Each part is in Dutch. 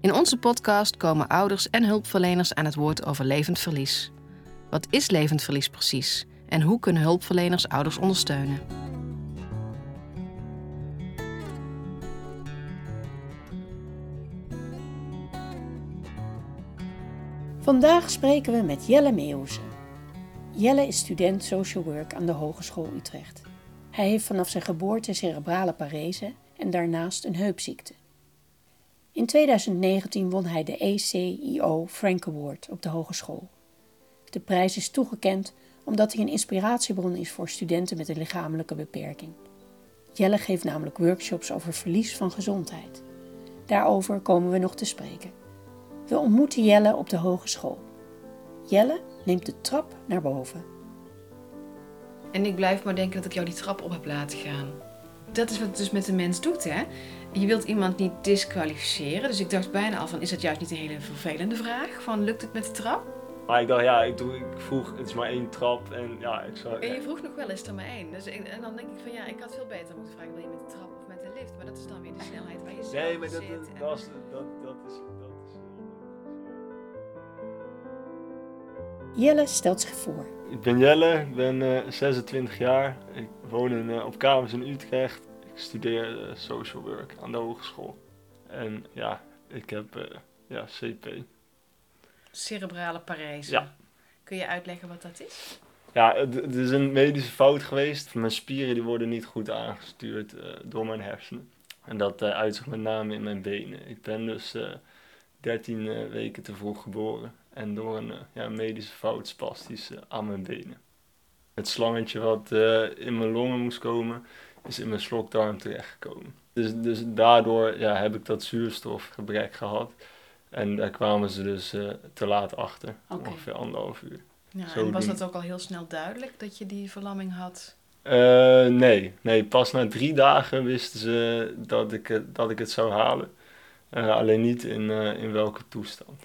In onze podcast komen ouders en hulpverleners aan het woord over levend verlies. Wat is levend verlies precies en hoe kunnen hulpverleners ouders ondersteunen? Vandaag spreken we met Jelle Meeuwse. Jelle is student social work aan de Hogeschool Utrecht. Hij heeft vanaf zijn geboorte cerebrale parese en daarnaast een heupziekte. In 2019 won hij de ECIO Frank Award op de hogeschool. De prijs is toegekend omdat hij een inspiratiebron is voor studenten met een lichamelijke beperking. Jelle geeft namelijk workshops over verlies van gezondheid. Daarover komen we nog te spreken. We ontmoeten Jelle op de hogeschool. Jelle neemt de trap naar boven. En ik blijf maar denken dat ik jou die trap op heb laten gaan. Dat is wat het dus met de mens doet, hè? Je wilt iemand niet disqualificeren. Dus ik dacht bijna al van, is dat juist niet een hele vervelende vraag? Van, lukt het met de trap? Maar ik dacht, ja, ik, doe, ik vroeg, het is maar één trap en ja, ik zou... En je vroeg nog wel, is er maar één? Dus en dan denk ik van, ja, ik had veel beter moeten vragen, wil je met de trap of met de lift? Maar dat is dan weer de snelheid waar je zit. Nee, maar dat, dat, is, dat, dat is... Dat is Jelle stelt zich voor. Ik ben Jelle, ik ben uh, eh, 26 jaar. Ik woon in, uh, op kamers in Utrecht. Ik studeer uh, social work aan de hogeschool. En ja, ik heb ja, CP. Cerebrale parese. Ja. Kun je uitleggen wat dat is? Ja, het, is een medische fout geweest. Mijn spieren die worden niet goed aangestuurd door mijn hersenen. En dat uitzicht met name in mijn benen. Ik ben dus 13 weken te vroeg geboren. En door een ja, medische fout spastisch aan mijn benen. Het slangetje wat in mijn longen moest komen, is in mijn slokdarm terechtgekomen. Dus, dus daardoor ja, heb ik dat zuurstofgebrek gehad. En daar kwamen ze dus uh, te laat achter, ongeveer anderhalf uur. Ja, en was dat ook al heel snel duidelijk dat je die verlamming had? Uh, nee, nee, pas na drie dagen wisten ze dat ik het, dat ik het zou halen. Uh, alleen niet in, in welke toestand.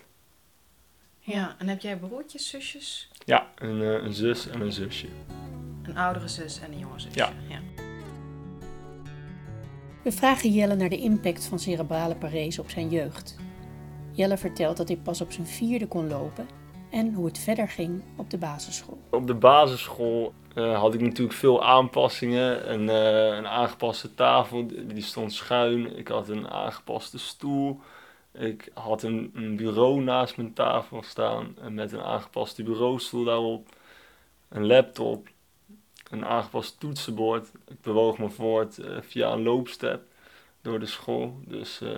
Ja, en heb jij broertjes, zusjes? Ja, een, een zus en een zusje. Een oudere zus en een jonge zusje? Ja. ja. We vragen Jelle naar de impact van cerebrale parese op zijn jeugd. Jelle vertelt dat hij pas op zijn vierde kon lopen en hoe het verder ging op de basisschool. Op de basisschool uh, had ik natuurlijk veel aanpassingen. Een, uh, een aangepaste tafel, die stond schuin. Ik had een aangepaste stoel. Ik had een, een bureau naast mijn tafel staan met een aangepaste bureaustoel daarop. Een laptop, een aangepast toetsenbord. Ik bewoog me voort uh, via een loopstep door de school. Dus uh,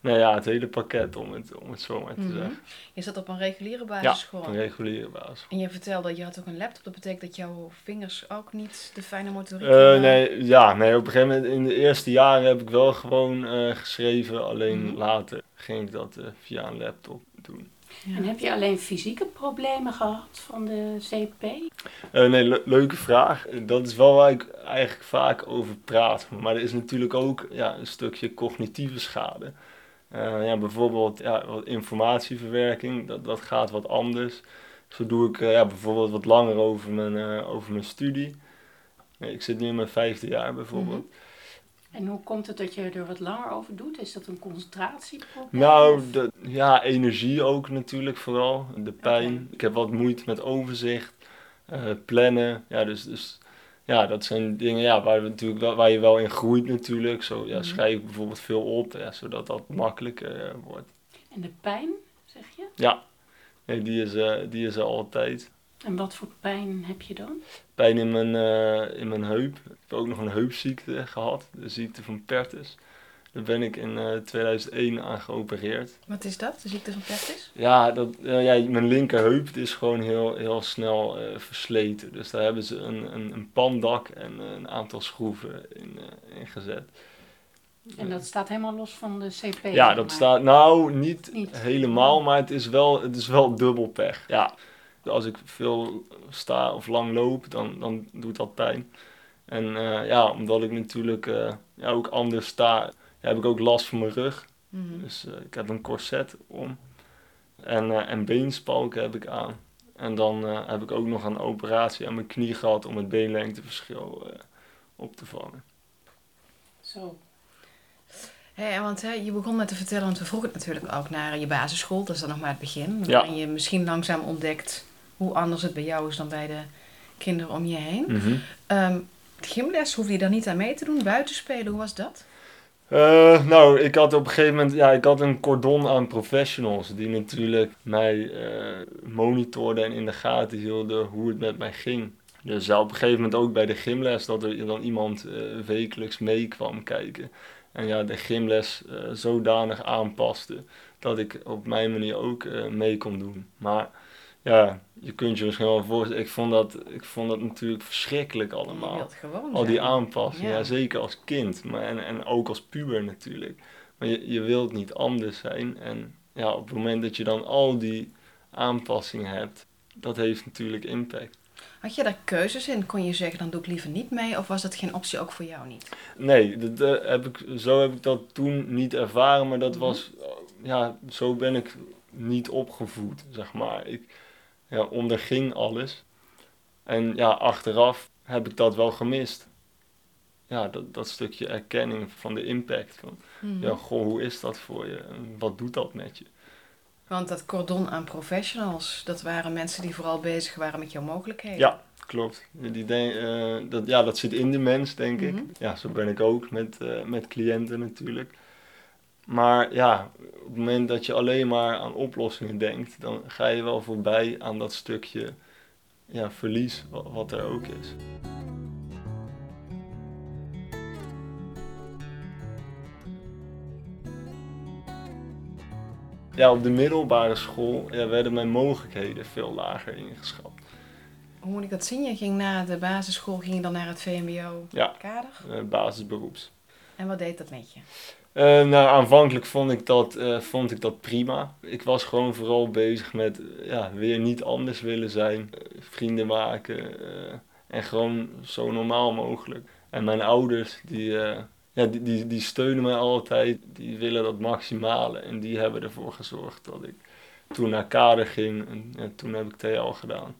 nou ja, het hele pakket om het, om het zo maar te mm -hmm. zeggen. Je zat op een reguliere basisschool? Ja, een reguliere basisschool. En je vertelde, dat je had ook een laptop. Dat betekent dat jouw vingers ook niet de fijne motoriek uh, Nee, ja, nee, op een gegeven moment in de eerste jaren heb ik wel gewoon geschreven. Alleen mm -hmm. later ging ik dat via een laptop doen. Ja. En heb je alleen fysieke problemen gehad van de CP? Uh, nee, le leuke vraag. Dat is wel waar ik eigenlijk vaak over praat. Maar er is natuurlijk ook ja, een stukje cognitieve schade. Uh, ja, bijvoorbeeld ja, wat informatieverwerking, dat, dat gaat wat anders. Zo doe ik uh, ja, bijvoorbeeld wat langer over mijn, over mijn studie. ik zit nu in mijn vijfde jaar bijvoorbeeld. Mm -hmm. En hoe komt het dat je er wat langer over doet? Is dat een concentratieprobleem? Nou, de, ja, energie ook natuurlijk vooral. De pijn. Okay. Ik heb wat moeite met overzicht, uh, plannen. Ja, dus, dus ja, dat zijn dingen ja, waar, we natuurlijk wel, waar je wel in groeit natuurlijk. Zo ja, schrijf ik bijvoorbeeld veel op, ja, zodat dat makkelijker uh, wordt. En de pijn, zeg je? Ja, nee, die, is, uh, die is er altijd. En wat voor pijn heb je dan? Pijn in mijn, uh, in mijn heup. Ik heb ook nog een heupziekte gehad, de ziekte van Pertus. Daar ben ik in uh, 2001 aan geopereerd. Wat is dat, de ziekte van Pertus? Ja, dat, uh, ja mijn linkerheup is gewoon heel, heel snel uh, versleten. Dus daar hebben ze een, een, een pandak en een aantal schroeven in, in gezet. En dat staat helemaal los van de CP? Ja, dat staat nou niet, Niet. helemaal, maar het is wel, het is wel dubbel pech. Ja, als ik veel sta of lang loop, dan, dan doet dat pijn. En eh, ja, omdat ik natuurlijk eh, ja, ook anders sta, ja, heb ik ook last van mijn rug. Mhm. Dus eh, ik heb een corset om. En, en beenspalken heb ik aan. En dan heb ik ook nog een operatie aan mijn knie gehad om het beenlengteverschil op te vangen. Zo. Hé, en want hè, je begon met te vertellen, want we vroegen het natuurlijk ook naar je basisschool. Dat is dan nog maar het begin. Ja. Waarin je misschien langzaam ontdekt hoe anders het bij jou is dan bij de kinderen om je heen. Ehm, de gymles, hoefde je daar niet aan mee te doen? Buitenspelen, hoe was dat? Eh, nou, ik had op een gegeven moment, ja, ik had een cordon aan professionals die natuurlijk mij eh monitorden en in de gaten hielden hoe het met mij ging. Dus ja, op een gegeven moment ook bij de gymles dat er dan iemand eh, wekelijks mee kwam kijken. En ja, de gymles zodanig aanpaste dat ik op mijn manier ook mee kon doen. Maar ja, je kunt je misschien wel voorstellen, ik vond dat, ik vond dat natuurlijk verschrikkelijk allemaal. gewoon Al die aanpassingen, Ja. ja. zeker als kind, maar en, en ook als puber natuurlijk. Maar je, je wilt niet anders zijn. En ja, op het moment dat je dan al die aanpassingen hebt, dat heeft natuurlijk impact. Had je daar keuzes in? Kon je zeggen, dan doe ik liever niet mee? Of was dat geen optie ook voor jou niet? Nee, dat, heb ik, zo heb ik dat toen niet ervaren, maar dat Mhm. was, ja, zo ben ik niet opgevoed, zeg maar. Ik ja, onderging alles. En ja, achteraf heb ik dat wel gemist. Ja, dat, dat stukje erkenning van de impact. Van, Mhm. Ja, goh, hoe is dat voor je? En Wat doet dat met je? Want dat cordon aan professionals, dat waren mensen die vooral bezig waren met jouw mogelijkheden. Ja, klopt. Die denk, eh, dat, ja, dat zit in de mens, denk Mhm. ik. Ja, zo ben ik ook met, eh, met cliënten natuurlijk. Maar ja, op het moment dat je alleen maar aan oplossingen denkt, dan ga je wel voorbij aan dat stukje ja, verlies wat, er ook is. Ja, op de middelbare school ja, werden mijn mogelijkheden veel lager ingeschat. Hoe moet ik dat zien? Je ging na de basisschool, ging je dan naar het Ja. VMBO-kader? eh, basisberoeps. En wat deed dat met je? Eh, nou, aanvankelijk vond ik, dat, eh, vond ik dat prima. Ik was gewoon vooral bezig met eh, ja, weer niet anders willen zijn, vrienden maken en gewoon zo normaal mogelijk. En mijn ouders, die, ja, die, die, die steunen mij altijd, die willen dat maximale en die hebben ervoor gezorgd dat ik toen naar kader ging en ja, toen heb ik TL gedaan.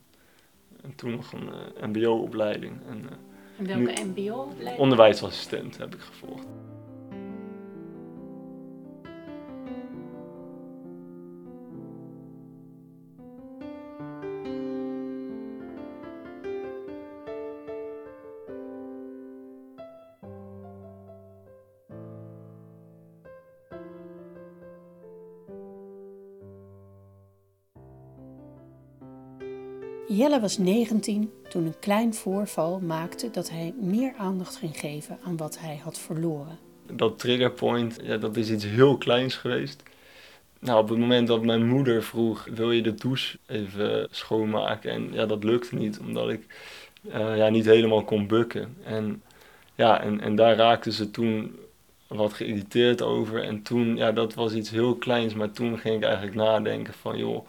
En toen nog een mbo-opleiding en eh, En welke mbo? onderwijsassistent heb ik gevolgd. Jelle was 19 toen een klein voorval maakte dat hij meer aandacht ging geven aan wat hij had verloren. dat triggerpoint, ja, dat is iets heel kleins geweest. Nou, op het moment dat mijn moeder vroeg, wil je de douche even schoonmaken? En ja, dat lukte niet, omdat ik eh, ja, niet helemaal kon bukken. En, ja, en, en daar raakte ze toen wat geïrriteerd over. En toen, ja, dat was iets heel kleins, maar toen ging ik eigenlijk nadenken van, joh,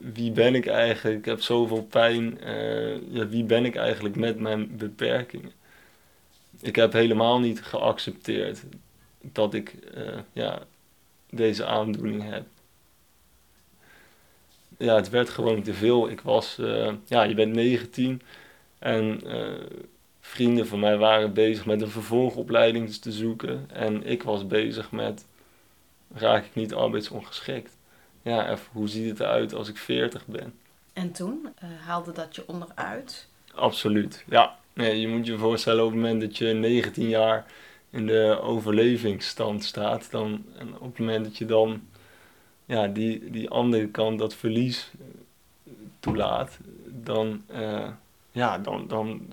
wie ben ik eigenlijk? Ik heb zoveel pijn. eh, ja, wie ben ik eigenlijk met mijn beperkingen? ik heb helemaal niet geaccepteerd dat ik eh, ja, deze aandoening heb. Ja, het werd gewoon te veel. Ik was, eh, ja, je bent 19 en vrienden van mij waren bezig met een vervolgopleiding te zoeken. En ik was bezig met, raak ik niet arbeidsongeschikt? Ja, hoe ziet het eruit als ik 40 ben? En toen eh, haalde dat je onderuit. Absoluut, ja. Nee, je moet je voorstellen op het moment dat je 19 jaar in de overlevingsstand staat, dan, en op het moment dat je dan ja, die, die andere kant, dat verlies eh, toelaat, dan, eh, ja, dan, dan,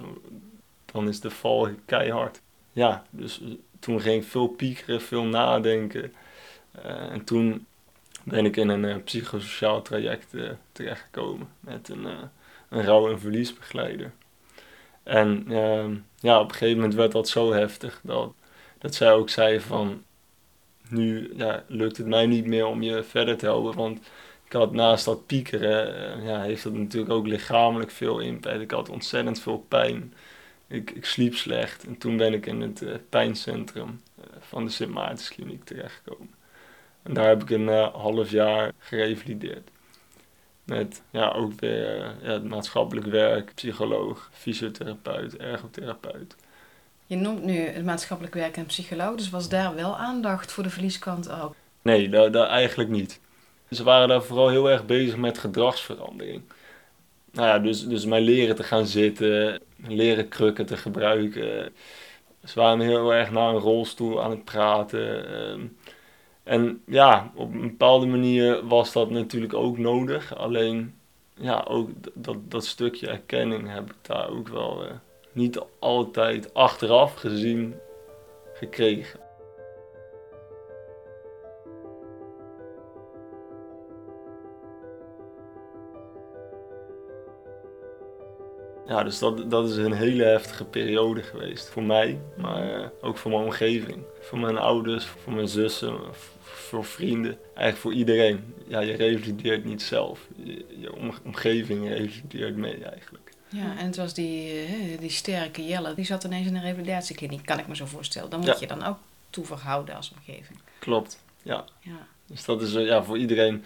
dan is de val keihard. Ja, dus toen ging ik veel piekeren, veel nadenken. En toen ben ik in een eh, psychosociaal traject eh, terechtgekomen met een, eh, een rouw- en verliesbegeleider. En ehm, ja, op een gegeven moment werd dat zo heftig dat, dat zij ook zei van... Nu ja, lukt het mij niet meer om je verder te helpen, want ik had naast dat piekeren, ja, heeft dat natuurlijk ook lichamelijk veel impact. Ik had ontzettend veel pijn. Ik, ik sliep slecht. En toen ben ik in het pijncentrum van de Sint Maartenskliniek terechtgekomen. En daar heb ik een half jaar gerevalideerd. Met ja, ook weer ja, maatschappelijk werk, psycholoog, fysiotherapeut, ergotherapeut. Je noemt nu het maatschappelijk werk en psycholoog, dus was daar wel aandacht voor de verlieskant ook? Nee, daar, daar eigenlijk niet. Ze waren daar vooral heel erg bezig met gedragsverandering. Nou ja, dus, dus mij leren te gaan zitten, leren krukken te gebruiken. Ze waren heel erg naar een rolstoel aan het praten. Ehm. En ja, op een bepaalde manier was dat natuurlijk ook nodig. Alleen, ja, ook dat, dat stukje erkenning heb ik daar ook wel uh, niet altijd achteraf gezien gekregen. Ja, dus dat, dat is een hele heftige periode geweest. Voor mij, maar uh, ook voor mijn omgeving. Voor mijn ouders, voor mijn zussen, voor vrienden. Eigenlijk voor iedereen. Ja, je revalideert niet zelf. Je, je om, omgeving revalideert mee eigenlijk. Ja, en het was die, uh, die sterke Jelle, die zat ineens in een revalidatiekliniek, kan ik me zo voorstellen. Dan moet ja. je dan ook toeverhouden als omgeving. Klopt, ja. ja. Dus dat is uh, ja, voor iedereen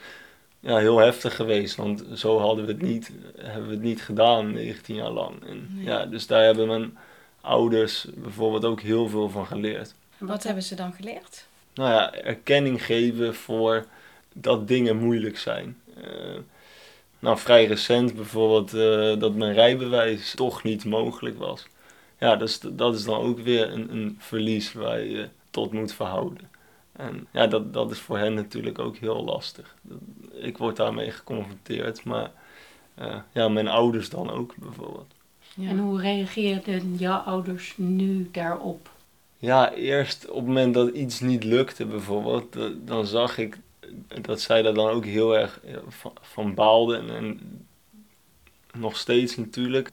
ja, heel heftig geweest. Want zo hadden we het niet, hebben we het niet gedaan 19 jaar lang. En, nee. ja, dus daar hebben mijn ouders bijvoorbeeld ook heel veel van geleerd. En wat hebben ze dan geleerd? Nou ja, erkenning geven voor dat dingen moeilijk zijn. Uh, nou, vrij recent bijvoorbeeld uh, dat mijn rijbewijs toch niet mogelijk was. Ja, dus, dat is dan ook weer een, een verlies waar je tot moet verhouden. En ja, dat, dat is voor hen natuurlijk ook heel lastig. Ik word daarmee geconfronteerd, maar uh, ja, mijn ouders dan ook bijvoorbeeld. Ja. En hoe reageerden jouw ouders nu daarop? Ja, eerst op het moment dat iets niet lukte bijvoorbeeld, dan zag ik dat zij daar dan ook heel erg van, van baalden. En, en, nog steeds natuurlijk.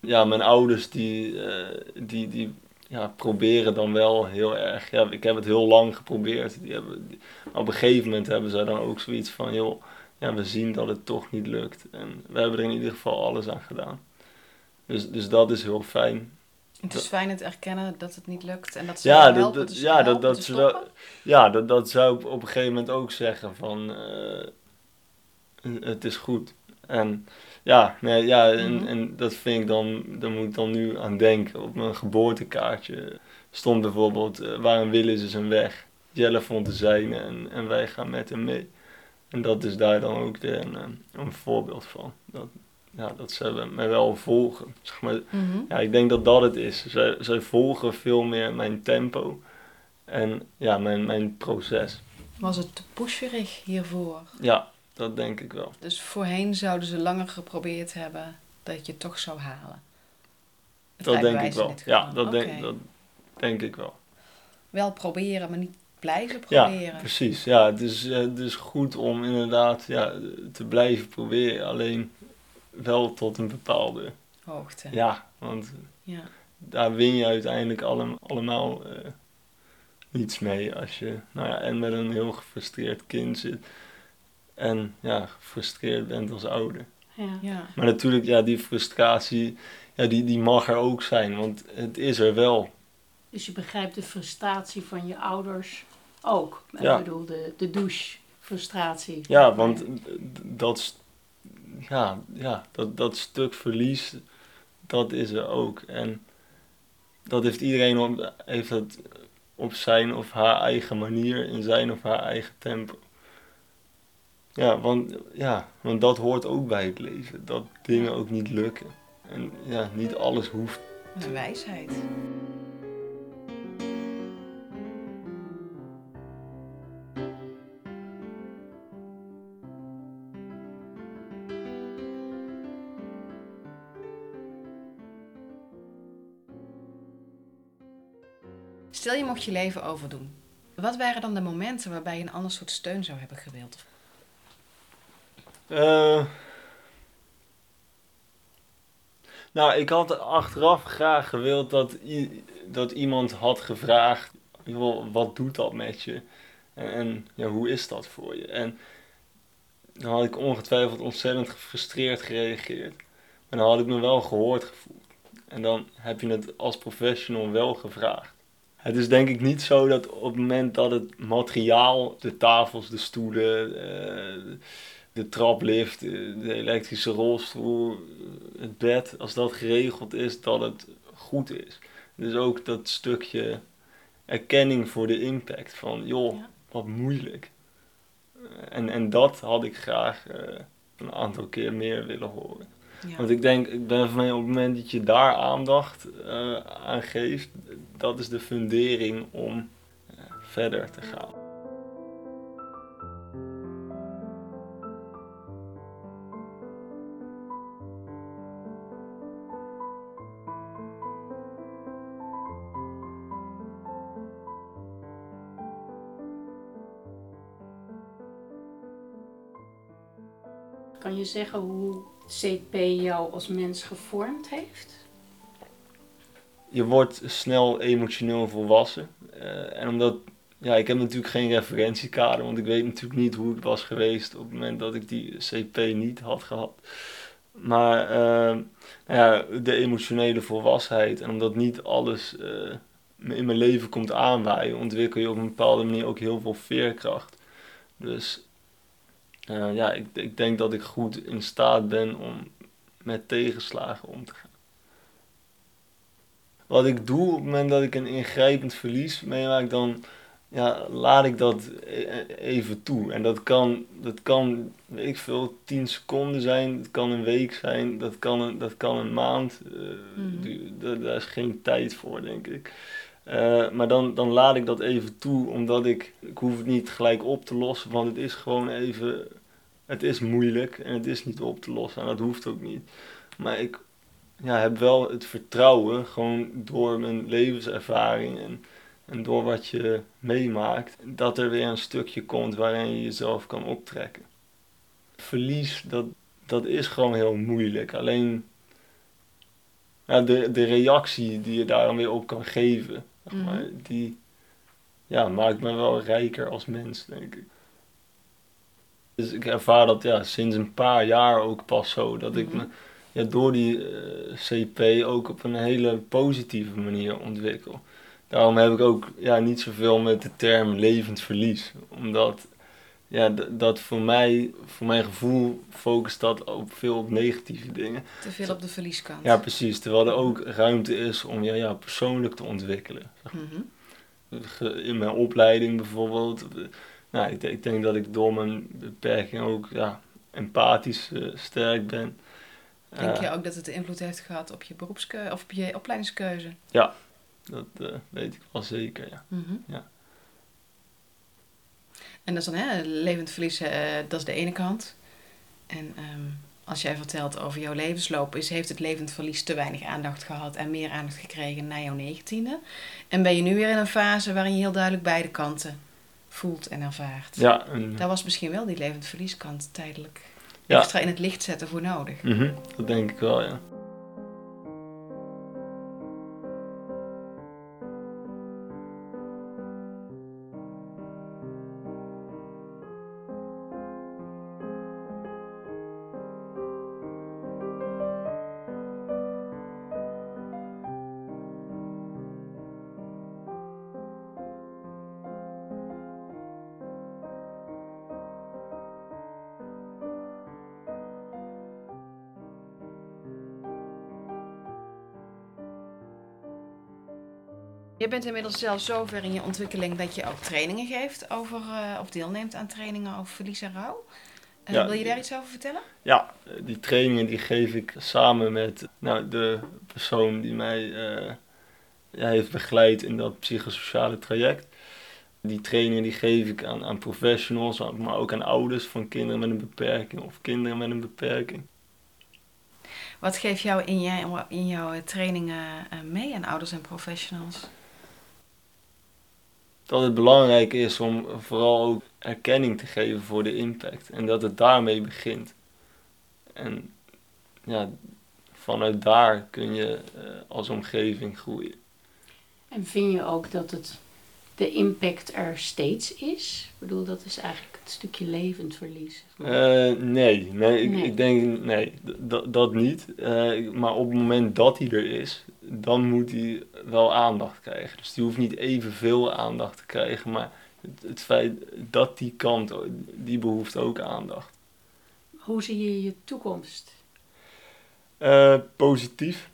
Ja, mijn ouders die, uh, die, die ja, proberen dan wel heel erg. Ja, ik heb het heel lang geprobeerd. Die hebben, die, op een gegeven moment hebben zij dan ook zoiets van: joh, ja, we zien dat het toch niet lukt. En we hebben er in ieder geval alles aan gedaan. Dus, dus dat is heel fijn. Het is fijn het erkennen dat het niet lukt en dat ze ja, helpen, dat, dus ja, dat, dat, ze ja, dat, dat zou ik op een gegeven moment ook zeggen van uh, het is goed. En ja, nee, ja en, mm-hmm. en dat vind ik dan, daar moet ik dan nu aan denken. Op mijn geboortekaartje stond bijvoorbeeld, uh, waarom willen ze zijn weg? Jelle vond de zijne en, en wij gaan met hem mee. En dat is daar dan ook de, een, een voorbeeld van. Dat, ja, dat ze mij wel volgen. Zeg maar, mm-hmm. ja, ik denk dat dat het is. Zij, zij volgen veel meer mijn tempo en ja, mijn, mijn proces. Was het te pusherig hiervoor? Ja, dat denk ik wel. Dus voorheen zouden ze langer geprobeerd hebben dat je het toch zou halen? Het dat denk ik wel. Ja, dat, okay. denk, dat denk ik wel. Wel proberen, maar niet blijven proberen. Ja, precies. Ja, het is, het is goed om inderdaad ja, te blijven proberen. Alleen wel tot een bepaalde hoogte. Ja, want ja. daar win je uiteindelijk allemaal, allemaal uh, niets mee als je nou ja, en met een heel gefrustreerd kind zit en ja, gefrustreerd bent als ouder. Ja. ja. Maar natuurlijk, ja, die frustratie, ja, die, die mag er ook zijn, want het is er wel. Dus je begrijpt de frustratie van je ouders ook. Ja. Ik bedoel, de, de douche-frustratie. Ja, want dat ja, ja dat, dat stuk verlies, dat is er ook. En dat heeft iedereen op, heeft het op zijn of haar eigen manier, in zijn of haar eigen tempo. Ja, want, ja, want dat hoort ook bij het leven. Dat dingen ook niet lukken. En ja, niet alles hoeft. Een wijsheid. Stel je mocht je leven overdoen. Wat waren dan de momenten waarbij je een ander soort steun zou hebben gewild? Uh, Nou, ik had achteraf graag gewild dat, dat iemand had gevraagd: wat doet dat met je? En, en ja, hoe is dat voor je? En dan had ik ongetwijfeld ontzettend gefrustreerd gereageerd. Maar dan had ik me wel gehoord gevoeld. En dan heb je het als professional wel gevraagd. Het is denk ik niet zo dat op het moment dat het materiaal, de tafels, de stoelen, eh, de traplift, de de elektrische rolstoel, het bed, als dat geregeld is, dat het goed is. Dus ook dat stukje erkenning voor de impact van, joh, Ja. wat moeilijk. En, en dat had ik graag eh, een aantal keer meer willen horen. Ja. Want ik denk, ik ben van mij op het moment dat je daar aandacht eh, aan geeft, dat is de fundering om eh, verder te gaan. Je zeggen hoe CP jou als mens gevormd heeft? je wordt snel emotioneel volwassen. Eh, en omdat, ja, ik heb natuurlijk geen referentiekader, want ik weet natuurlijk niet hoe het was geweest op het moment dat ik die CP niet had gehad. Maar eh, nou de emotionele volwassenheid en omdat niet alles eh, in mijn leven komt aanwaaien, ontwikkel je op een bepaalde manier ook heel veel veerkracht. Dus eh, ja, ik, ik denk dat ik goed in staat ben om met tegenslagen om te gaan. Wat ik doe op het moment dat ik een ingrijpend verlies meemaak, dan ja, laat ik dat e- even toe. En dat kan, dat kan weet ik veel, 10 seconden zijn, dat kan een week zijn, dat kan een, dat kan een maand. eh, da- daar is geen tijd voor, denk ik. Eh, maar dan, dan laat ik dat even toe, omdat ik, ik hoef het niet gelijk op te lossen, want het is gewoon even, het is moeilijk en het is niet op te lossen en dat hoeft ook niet. Maar ik ja, heb wel het vertrouwen, gewoon door mijn levenservaring en, en door wat je meemaakt, dat er weer een stukje komt waarin je jezelf kan optrekken. Verlies, dat, dat is gewoon heel moeilijk. Alleen de, de reactie die je daar dan weer op kan geven, zeg Mhm. maar, die ja, maakt me wel rijker als mens, denk ik. Dus ik ervaar dat ja, sinds een paar jaar ook pas zo, dat ik Mhm. me ja, door die eh, CP ook op een hele positieve manier ontwikkel. Daarom heb ik ook ja, niet zoveel met de term levend verlies. Omdat ja, dat voor mij, voor mijn gevoel, focust dat ook veel op negatieve dingen. Te veel op de verlieskant. Ja, precies. Terwijl er ook ruimte is om je ja, persoonlijk te ontwikkelen. Mhm. In mijn opleiding bijvoorbeeld. eh, Nou, ik, denk- ik denk dat ik door mijn beperking ook ja, empathisch eh, sterk ben. Denk Eh, je ook dat het invloed heeft gehad op je beroepskeuze of op je opleidingskeuze? Dat eh, weet ik wel zeker, ja. Mhm. Ja. En dat is dan hè, levend verlies, eh, dat is de ene kant. En ehm, als jij vertelt over jouw levensloop, is, heeft het levend verlies te weinig aandacht gehad en meer aandacht gekregen na jouw negentiende. En ben je nu weer in een fase waarin je heel duidelijk beide kanten voelt en ervaart. Ja, en, Daar was misschien wel die levend verlieskant tijdelijk Ja. extra in het licht zetten voor nodig. mhm, dat denk ik wel, ja. Je bent inmiddels zelfs zover in je ontwikkeling dat je ook trainingen geeft over, eh, of deelneemt aan trainingen over verlies en rouw. Eh, Ja, wil je daar iets over vertellen? Ja, die trainingen die geef ik samen met nou, de persoon die mij eh, heeft begeleid in dat psychosociale traject. Die trainingen die geef ik aan, aan professionals, maar ook aan ouders van kinderen met een beperking of kinderen met een beperking. Wat geeft jou in, jij, in jouw trainingen mee aan ouders en professionals? Dat het belangrijk is om vooral ook erkenning te geven voor de impact en dat het daarmee begint. En ja, vanuit daar kun je eh, als omgeving groeien. En vind je ook dat het de impact er steeds is? Ik bedoel, dat is eigenlijk stukje levend verlies. Uh, nee, nee, ik, Nee. ik denk nee, dat niet. Eh, maar op het moment dat hij er is, dan moet hij wel aandacht krijgen. Dus die hoeft niet evenveel aandacht te krijgen, maar het, het feit dat die kant, die behoeft ook aandacht. Hoe zie je je toekomst? Eh, positief.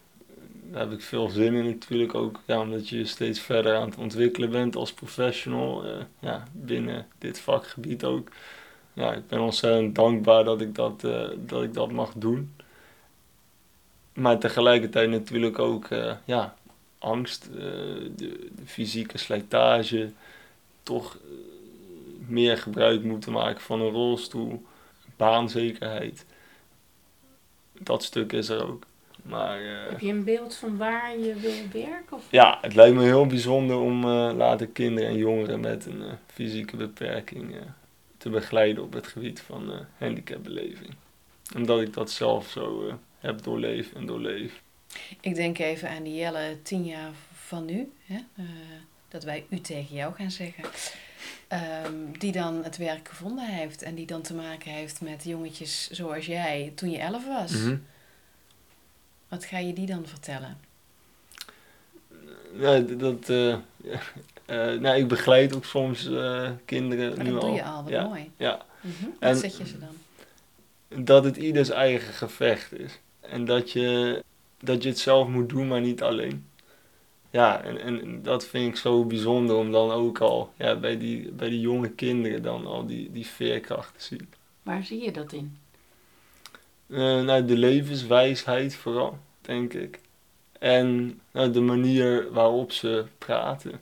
Daar heb ik veel zin in natuurlijk ook, ja, omdat je steeds verder aan het ontwikkelen bent als professional. eh, ja, binnen dit vakgebied ook. Ja, ik ben ontzettend dankbaar dat ik dat, eh, dat, ik dat mag doen. Maar tegelijkertijd natuurlijk ook eh, ja, angst, de, fysieke slijtage, toch meer gebruik moeten maken van een rolstoel, baanzekerheid. Dat stuk is er ook. Maar eh, Heb je een beeld van waar je wil werken? Of? ja, het lijkt me heel bijzonder om eh, later kinderen en jongeren met een eh, fysieke beperking eh, te begeleiden op het gebied van eh handicapbeleving. Omdat ik dat zelf zo heb doorleefd en doorleef. Ik denk even aan die Jelle tien jaar van nu. Hè? eh, dat wij u tegen jou gaan zeggen. Ehm, die dan het werk gevonden heeft. En die dan te maken heeft met jongetjes zoals jij toen je elf was. Mhm. Wat ga je die dan vertellen? D- dat, eh, eh, nou, ik begeleid ook soms eh, kinderen Maar nu dat al. doe je al, wat ja, mooi. Ja, Mhm. Wat En- zeg je ze dan? dat het ieders eigen gevecht is. En dat je, dat je het zelf moet doen, maar niet alleen. Ja, en, en dat vind ik zo bijzonder om dan ook al ja, bij, die, bij die jonge kinderen dan al die, die veerkracht te zien. Waar zie je dat in? Eh, nou, de levenswijsheid vooral, denk ik. En nou, de manier waarop ze praten,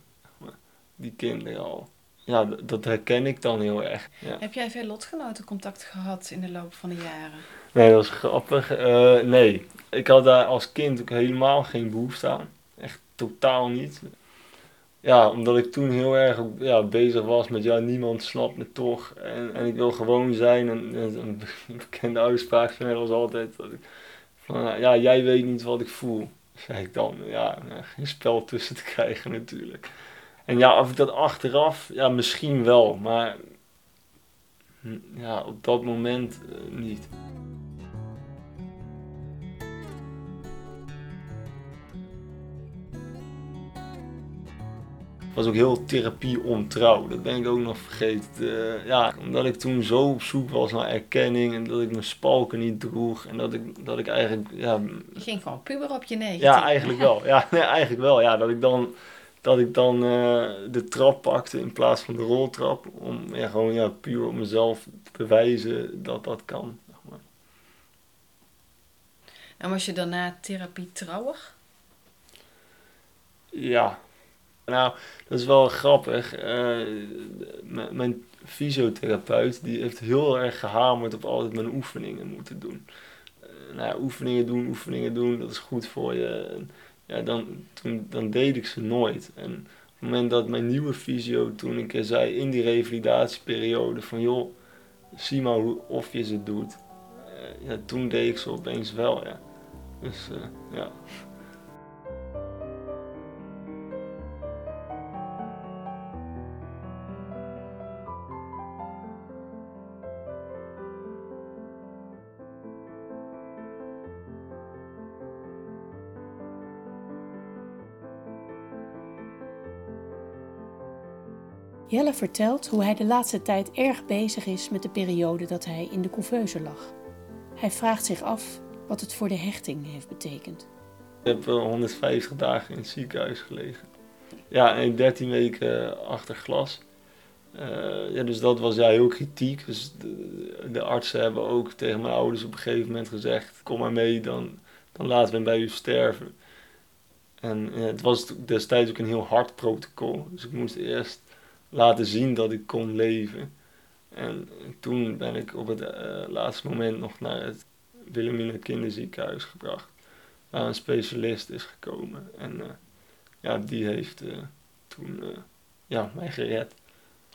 die kinderen al. Ja, dat herken ik dan heel erg. Ja. Heb jij veel lotgenotencontact gehad in de loop van de jaren? Nee, dat is grappig. Eh, nee, ik had daar als kind ook helemaal geen behoefte aan. Echt totaal niet. Ja, omdat ik toen heel erg ja, bezig was met, ja, niemand snapt me toch. En, en ik wil gewoon zijn. En, en een bekende uitspraak van mij was altijd, dat ik, van, ja, jij weet niet wat ik voel. Zei ik dan. Ja, nou, geen spel tussen te krijgen natuurlijk. En ja, of ik dat achteraf, ja, misschien wel. Maar hm, ja, op dat moment eh, niet. Was ook heel therapie ontrouw. Dat ben ik ook nog vergeten. Eh, ja, omdat ik toen zo op zoek was naar erkenning en dat ik mijn spalken niet droeg en dat ik, dat ik eigenlijk, ja, Je ging gewoon puber op je negen. ja eigenlijk wel. Ja, nee, eigenlijk wel. Ja, dat ik dan, dat ik dan eh, de trap pakte in plaats van de roltrap om ja, gewoon ja, puur op mezelf te bewijzen dat dat kan. zeg maar. En was je daarna therapie trouwer? Ja, nou, dat is wel grappig. Eh, mijn fysiotherapeut die heeft heel erg gehamerd op altijd mijn oefeningen moeten doen. Eh, nou ja, oefeningen doen, oefeningen doen, dat is goed voor je. Ja, dan, toen, dan deed ik ze nooit. En op het moment dat mijn nieuwe fysio toen een keer zei in die revalidatieperiode van joh, zie maar hoe, of je ze doet. Eh, ja, toen deed ik ze opeens wel, ja. Dus ja. Jelle vertelt hoe hij de laatste tijd erg bezig is met de periode dat hij in de couveuse lag. Hij vraagt zich af wat het voor de hechting heeft betekend. Ik heb wel 150 dagen in het ziekenhuis gelegen. Ja, en 13 weken achter glas. Eh, ja, dus dat was ja, heel kritiek. Dus de, artsen hebben ook tegen mijn ouders op een gegeven moment gezegd: Kom maar mee, dan, dan laten we hem bij u sterven. En het was destijds ook een heel hard protocol. Dus ik moest eerst laten zien dat ik kon leven. En toen ben ik op het eh, laatste moment nog naar het Wilhelmina Kinderziekenhuis gebracht waar een specialist is gekomen. En eh, ja, die heeft eh, toen eh, ja, mij gered.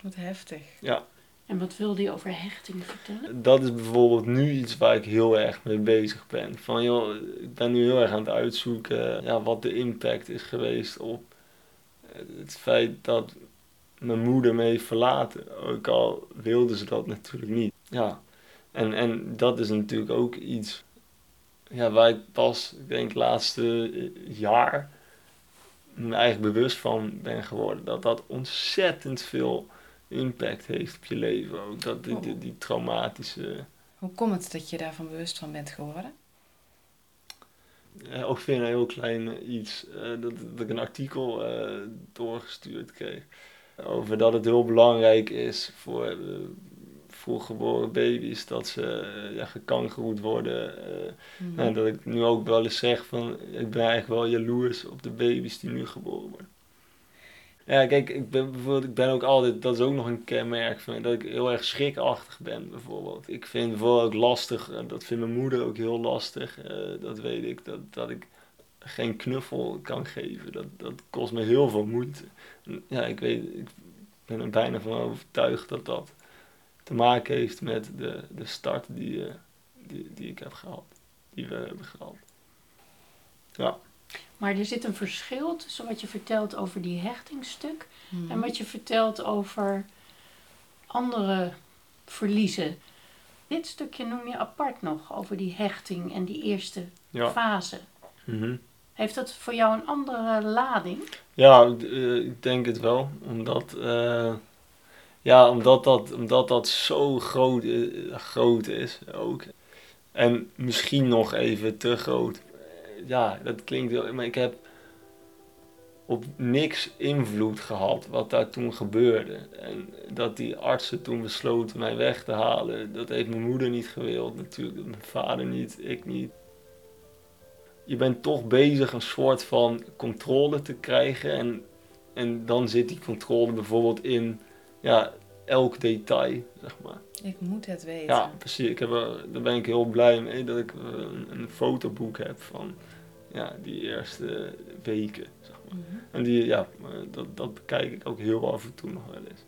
Wat heftig. Ja, En wat wilde je over hechting vertellen? Dat is bijvoorbeeld nu iets waar ik heel erg mee bezig ben. Van joh, ik ben nu heel erg aan het uitzoeken ja, wat de impact is geweest op het feit dat mijn moeder me heeft verlaten. Ook al wilde ze dat natuurlijk niet. Ja, en, en dat is natuurlijk ook iets ja, waar ik pas, ik denk, het laatste jaar me eigenlijk bewust van ben geworden. Dat dat ontzettend veel impact heeft op je leven. Ook dat die, die, die traumatische. Hoe komt het dat je daarvan bewust van bent geworden? Uh, ook weer een heel klein iets. Uh, dat, dat ik een artikel uh, doorgestuurd kreeg. Over dat het heel belangrijk is voor vroeggeboren baby's dat ze ja, gekangeroed worden. Mm En dat ik nu ook wel eens zeg van ik ben eigenlijk wel jaloers op de baby's die nu geboren worden. Ja, kijk, ik ben bijvoorbeeld, ik ben ook altijd, dat is ook nog een kenmerk van dat ik heel erg schrikachtig ben, bijvoorbeeld. Ik vind bijvoorbeeld ook lastig, en dat vindt mijn moeder ook heel lastig, uh, dat weet ik, dat, dat ik geen knuffel kan geven. Dat, dat kost me heel veel moeite. Ja, ik weet, ik ben er bijna van overtuigd dat dat te maken heeft met de, de start die, uh, die, die ik heb gehad, die we hebben gehad. Ja. Maar er zit een verschil tussen wat je vertelt over die hechtingstuk en wat je vertelt over andere verliezen. Dit stukje noem je apart nog over die hechting en die eerste fase. Mm Heeft dat voor jou een andere lading? Ja, uh, ik denk het wel. Omdat, uh, ja, omdat, dat, omdat dat zo groot, uh, groot is ook. En misschien nog even te groot ja, dat klinkt heel... Maar ik heb op niks invloed gehad wat daar toen gebeurde. En dat die artsen toen besloten mij weg te halen, dat heeft mijn moeder niet gewild natuurlijk, mijn vader niet, ik niet. Je bent toch bezig een soort van controle te krijgen en, en dan zit die controle bijvoorbeeld in ja, elk detail, zeg maar. Ik moet het weten. Ja, precies. Ik heb daar ben ik heel blij mee dat ik een, een fotoboek heb van ja, die eerste weken. Zeg maar. Mhm. En die, ja, dat, dat bekijk ik ook heel af en toe nog wel eens.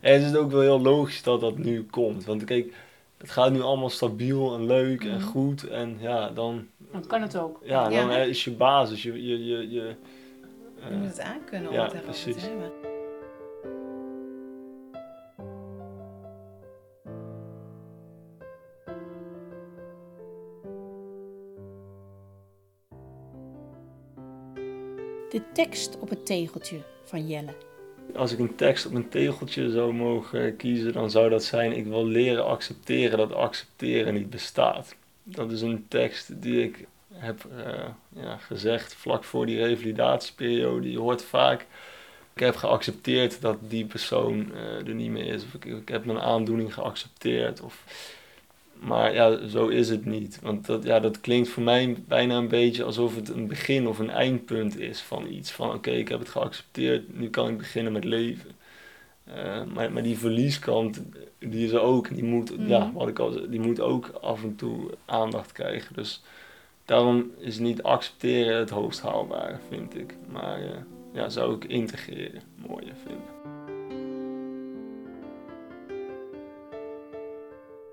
En het is ook wel heel logisch dat dat nu komt. Want kijk, het gaat nu allemaal stabiel en leuk en mhm. goed. En ja, dan... Dan kan het ook. Ja, dan is je basis. Je, je, je, je, je moet het aankunnen om ja, het precies. te hebben. de tekst op het tegeltje van Jelle. Als ik een tekst op een tegeltje zou mogen kiezen, dan zou dat zijn: Ik wil leren accepteren dat accepteren niet bestaat. Dat is een tekst die ik heb uh, ja, gezegd vlak voor die revalidatieperiode. Je hoort vaak: Ik heb geaccepteerd dat die persoon uh, er niet meer is. Of ik, ik heb mijn aandoening geaccepteerd. Of maar ja, zo is het niet. Want dat, ja, dat klinkt voor mij bijna een beetje alsof het een begin of een eindpunt is van iets. Van oké, ik heb het geaccepteerd, nu kan ik beginnen met leven. Uh, maar, maar die verlieskant, die is er ook. Die moet, ja, mhm. wat ik al die moet ook af en toe aandacht krijgen. Dus daarom is niet accepteren het hoogst haalbare, vind ik. Maar uh, ja, zou ik integreren mooier vinden.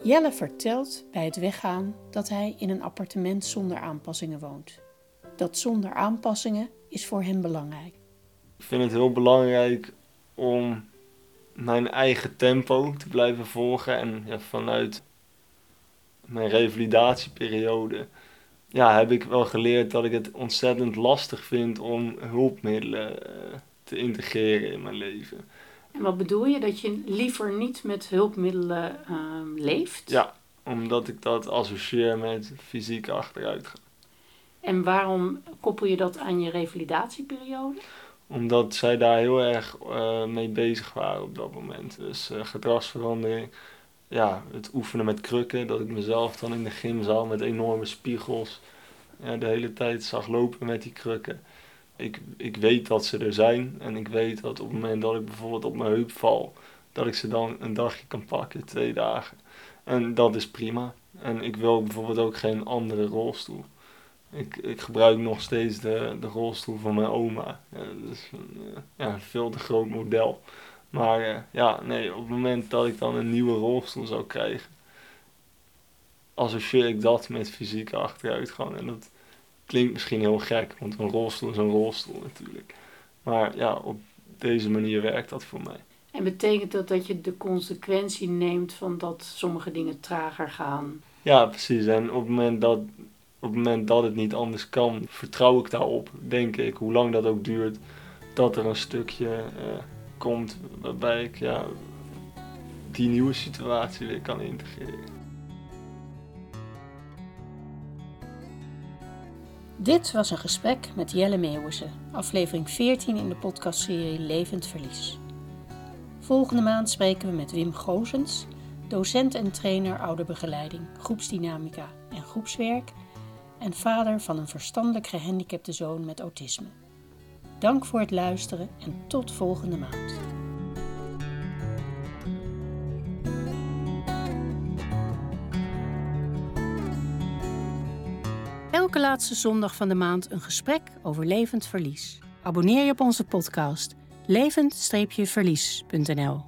Jelle vertelt bij het weggaan dat hij in een appartement zonder aanpassingen woont. Dat zonder aanpassingen is voor hem belangrijk. Ik vind het heel belangrijk om mijn eigen tempo te blijven volgen en ja, vanuit mijn revalidatieperiode ja, heb ik wel geleerd dat ik het ontzettend lastig vind om hulpmiddelen uh, te integreren in mijn leven. En wat bedoel je? Dat je liever niet met hulpmiddelen uh, leeft? Ja, omdat ik dat associeer met fysiek achteruitgaan. En waarom koppel je dat aan je revalidatieperiode? Omdat zij daar heel erg uh, mee bezig waren op dat moment. Dus uh, gedragsverandering, ja, het oefenen met krukken. Dat ik mezelf dan in de gymzaal met enorme spiegels ja, de hele tijd zag lopen met die krukken ik, ik weet dat ze er zijn. En ik weet dat op het moment dat ik bijvoorbeeld op mijn heup val, dat ik ze dan een dagje kan pakken, twee dagen. En dat is prima. En ik wil bijvoorbeeld ook geen andere rolstoel. Ik, ik gebruik nog steeds de, de rolstoel van mijn oma. Dat is een, ja, veel te groot model. Maar eh, ja, nee, op het moment dat ik dan een nieuwe rolstoel zou krijgen, associeer ik dat met fysieke achteruitgang. En dat klinkt misschien heel gek, want een rolstoel is een rolstoel natuurlijk. Maar ja, op deze manier werkt dat voor mij. En betekent dat dat je de consequentie neemt van dat sommige dingen trager gaan? Ja, precies. En op het moment dat, op het, moment dat het niet anders kan, vertrouw ik daarop, denk ik, hoe lang dat ook duurt, dat er een stukje uh, komt waarbij ik ja, die nieuwe situatie weer kan integreren. Dit was een gesprek met Jelle Meeuwissen, aflevering 14 in de podcastserie Levend Verlies. Volgende maand spreken we met Wim Gozens, docent en trainer ouderbegeleiding, groepsdynamica en groepswerk en vader van een verstandelijk gehandicapte zoon met autisme. Dank voor het luisteren en tot volgende maand. Laatste zondag van de maand een gesprek over levend verlies. Abonneer je op onze podcast levend-verlies.nl